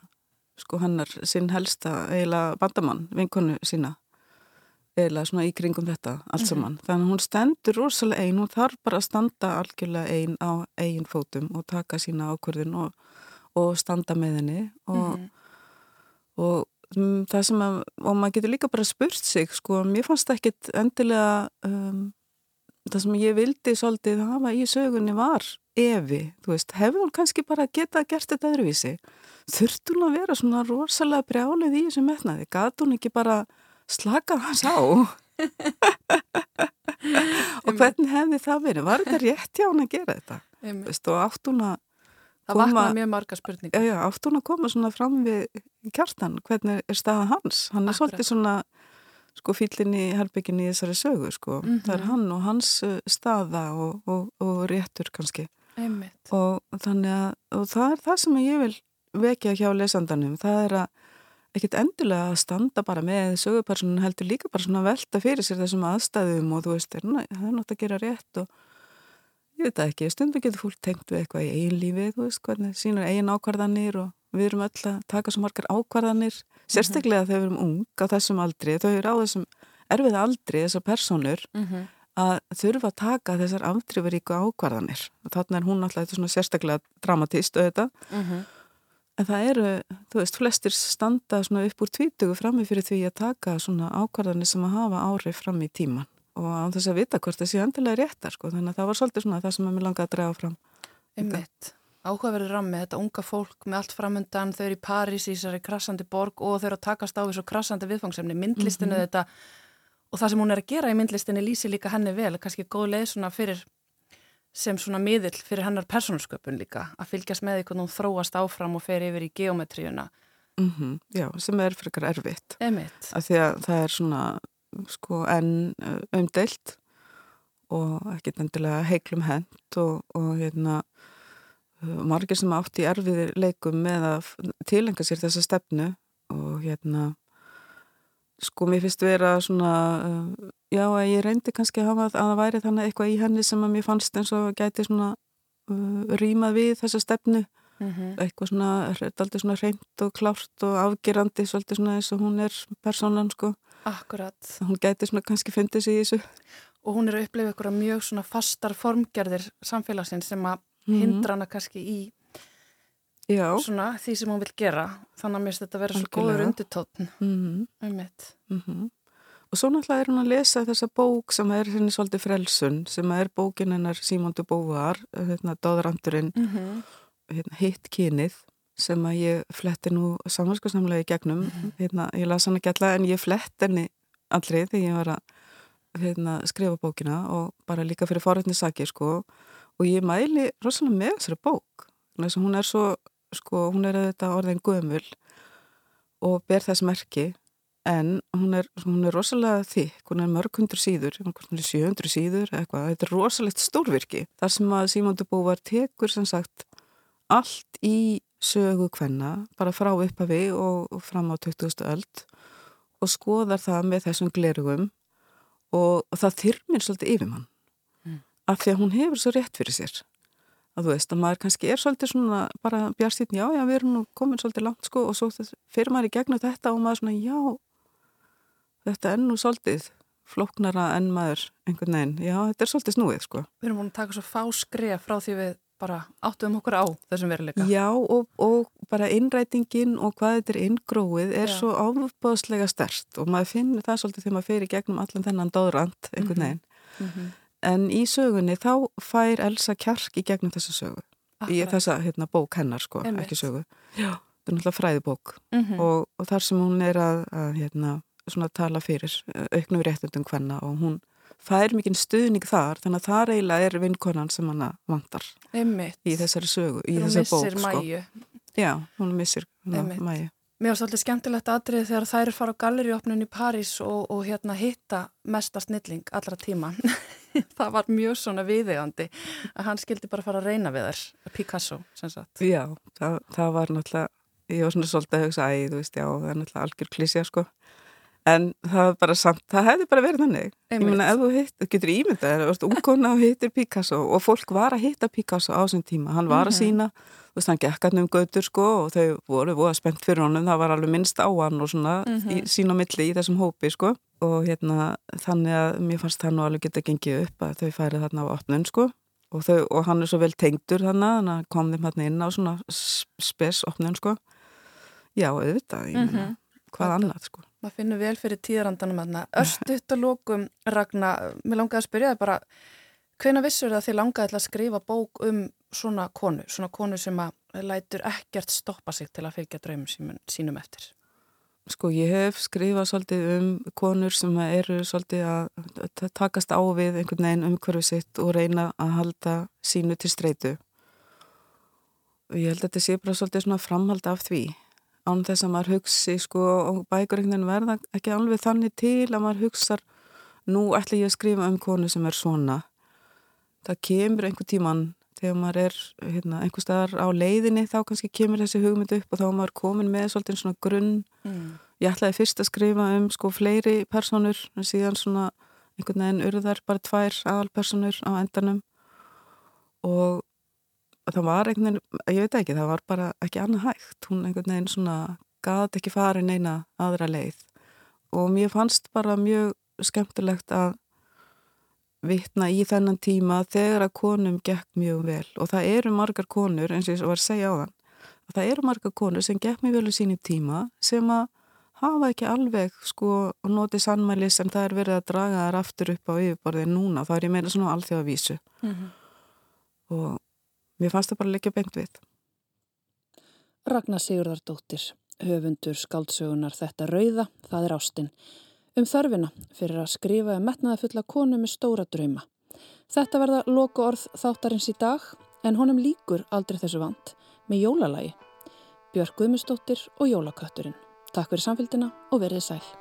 sko hannar sinn helsta eiginlega bandamann, vinkonu sína eða svona í kringum þetta allt mhm. saman. Mm -hmm. Þannig að hún stendur rosalega einn, hún þarf bara að standa algjörlega einn á eigin fótum og taka sína ákvörðin og, og standa með henni og, mm -hmm. og það sem að, og maður getur líka bara spurt sig, sko, mér fannst það ekkit endilega um, það sem ég vildi svolítið hafa í sögunni var Evi, þú veist, hefur hún kannski bara geta gert þetta öðruvísi þurft hún að vera svona rosalega brjálið í þessu metnaði, gat hún ekki bara slakað hans á <laughs> og hvernig hefði það verið var þetta rétt hjá hún að gera þetta veist, og átt hún að Það vaknaði mjög marga spurningar. Átt hún að koma svona fram við kjartan, hvernig er staða hans? Hann er Akkurat. svolítið svona sko fýllin í herbygginni í þessari sögu sko. Mm -hmm. Það er hann og hans uh, staða og, og, og réttur kannski. Einmitt. Og þannig að, og það er það sem ég vil vekja hjá lesandanum, það er að ekkert endilega að standa bara með sögupersonun heldur líka bara svona velta fyrir sér þessum aðstæðum og þú veist, það er náttúrulega að gera rétt og ég veit það ekki, stundu getur fólk tengt við eitthvað í eigin lífi, þú veist, hvernig sínar eigin ákvarðanir og við erum öll að taka svo margar ákvarðanir, sérstaklega þegar við erum ung á þessum aldri, þau eru á þessum erfið aldri, þessar personur mm -hmm. að þurfa að taka þessar afdrifuríku ákvarðanir og þarna er hún alltaf svona sérstaklega dramatist auðvitað, mm -hmm. en það eru, þú veist, flestir standa svona upp úr tvítugu frammi fyrir því að taka svona ákvarðanir sem að hafa árið fram í tíman og á þess að vita hvort það sé endilega réttar sko. þannig að það var svolítið svona það sem ég langaði að draga fram Einmitt, áhugaverður rammi þetta unga fólk með allt framöndan þau eru í París í þessari krassandi borg og þau eru að takast á þessu krassandi viðfangsefni myndlistinu mm -hmm. þetta og það sem hún er að gera í myndlistinu lýsi líka henni vel kannski góð leið svona fyrir sem svona miðill fyrir hennar persónasköpun líka að fylgjast með hvernig hún þróast áfram og fer yfir í geometríuna mm -hmm, Já, sem er frekar erfitt Einmitt. af því að það er svona sko enn umdelt og ekkert endilega heiklum hend og, og hérna margir sem átt í erfiðir leikum með að tilenga sér þessa stefnu og hérna sko mér finnst vera svona uh, já að ég reyndi kannski að hafa að það væri þannig eitthvað í henni sem að mér fannst eins og gæti svona uh, rýmað við þessa stefnu mm -hmm. eitthvað svona, alltaf svona reynd og klárt og afgerandi svolítið svona eins og hún er personan sko Akkurat. Hún gæti svona kannski fundið sig í þessu. Og hún er að upplifa ykkur mjög svona fastar formgerðir samfélagsins sem að mm -hmm. hindra hana kannski í Já. svona því sem hún vil gera. Þannig að mér finnst þetta að vera svo góður undirtóttn mm -hmm. um mitt. Mm -hmm. Og svo náttúrulega er hún að lesa þessa bók sem er henni svolítið frelsun sem er bókin hennar Símondu Bóvar, hérna, Dóðrandurinn, mhm. hérna, hitt kynið sem að ég fletti nú samhanskuðsamlega í gegnum mm -hmm. hérna, ég las hann ekki alla en ég flett henni allri þegar ég var að hérna, skrifa bókina og bara líka fyrir forrætnisaki sko og ég mæli rosalega með þessari bók hún er svo sko hún er þetta orðin gömul og ber þess merki en hún er, hún er rosalega þykk hún er mörg hundur síður, hún er 700 síður eitthvað, þetta er rosalegt stórvirki þar sem að de Beauvoir tekur sem sagt allt í sögu hvenna, bara frá uppafi og, fram á 20. öld og skoðar það með þessum glerugum og, og það þyrmir svolítið yfir mann. Af því að hún hefur svo rétt fyrir sér að þú veist að maður kannski er svolítið svona bara bjárstýtn, já já við erum nú komin svolítið langt sko og svo fyrir maður í gegnum þetta og maður svona já þetta er nú svolítið floknara en maður einhvern veginn, já þetta er svolítið snúið sko Við erum búin að taka svo fá skref frá því við bara áttuðum okkur á þessum veruleika. Já og, og bara innrætingin og hvað þetta er inngróið er Já. svo áfbáðslega stert og maður finnir það svolítið þegar maður fyrir gegnum allan þennan dóðrand einhvern mhm. veginn. Mm -hmm. En í sögunni þá fær Elsa kjark í gegnum þessa sögu. Akkurat. Í þessa hérna, bók hennar sko, Einmitt. ekki sögu. Já. Það er náttúrulega fræðibók mm -hmm. og, og þar sem hún er að, að hérna, tala fyrir auknum réttundum hvenna og hún fær mikinn stuðning þar þannig að það eiginlega er vinkonan sem hana vantar Einmitt. í þessari sögu, í þessari bók sko. Já, hún missir mæju Mér var svolítið skemmtilegt aðrið þegar þær fara á galleriopnun í París og, og hérna hitta mesta snilling allra tíma. <laughs> það var mjög svona viðegandi að hann skildi bara fara að reyna við þær, Picasso, sem sagt. Já, það, það var náttúrulega, ég var svona svolítið að hugsa, æ, þú veist, já, það er náttúrulega algjör klísja, sko en það, samt, það hefði bara verið þannig Einmitt. ég meina ef þú hitt, getur ímyndað þú veist, ungkona og hittir Picasso og fólk var að hitta Picasso á þessum tíma hann var að mhm. sína, þú veist, hann gekk hann um götur sko og þau voru voða spennt fyrir honum það var alveg minnst á hann og svona mm -hmm. í, mhm. sína milli í þessum hópi sko og hérna, þannig að mér fannst það nú alveg geta gengið upp að þau færið þarna á opnun sko og, þau, og hann er svo vel tengdur þannig að kom þeim hérna inn á svona spes opnun sko já, auðvitað, ég meina, mm -hmm. hvað annað sko maður finnur vel fyrir tíðrandanum östuðt og lókum Ragnar, mér langaði að spyrja það bara Hvena vissur það að þið langaði að skrifa bók um svona konu, svona konu sem að lætur ekkert stoppa sig til að fylgja draumum sínum eftir? Sko ég hef skrifað svolítið um konur sem eru svolítið að takast á við einhvern veginn umhverfið sitt og reyna að halda sínu til streitu. Og ég held að þetta sé bara svolítið svona framhald af því. Án þess að maður hugsi sko og bækur einhvern veginn verða ekki alveg þannig til að maður hugsar nú ætla ég að skrifa um konu sem er svona. Það kemur einhver tíman þegar maður er hérna, einhver staðar á leiðinni þá kannski kemur þessi hugmynd upp og þá er maður komin með svolítið svona grunn. Mm. ég ætlaði fyrst að skrifa um sko fleiri personur en síðan svona einhvern veginn urðar bara tvær aðalpersonur á endanum. Og það var einhvern veginn, ég veit ekki, það var bara ekki annað hægt, hún einhvern veginn svona gæti ekki farin eina aðra leið. Og mér fannst bara mjög skemmtilegt að vittna í þennan tíma þegar að konum gekk mjög vel. Og það eru margar konur, eins og ég var að segja á þann að það eru margar konur sem gekk mjög vel í sínum tíma sem að hafa ekki alveg sko og notið sannmæli sem það er verið að draga þær aftur upp á yfirborðið núna, þá er ég meina svona alþjóðavísu. Mm -hmm. og mér fannst það bara líka bengt við Ragnar Sigurðardóttir höfundur skáldsögunar Þetta rauða, það er ástinn um þörfina fyrir að skrifa um metnaða fulla konu með stóra drauma. Þetta verða loku orð þáttarins í dag en honum líkur aldrei þessu vant með jólalagi. Björg Guðmustóttir og Jólakötturinn. Takk fyrir samfélgina og verið sæl.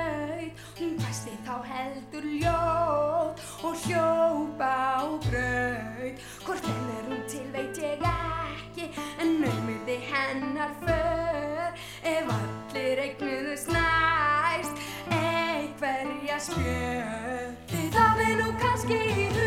þá heldur ljót og hljópa á braut. Hvort enn er hún til veit ég ekki en naumuði hennar för. Ef allir eignuðu snæst einhverja spjör Þið hafið nú kannski í hug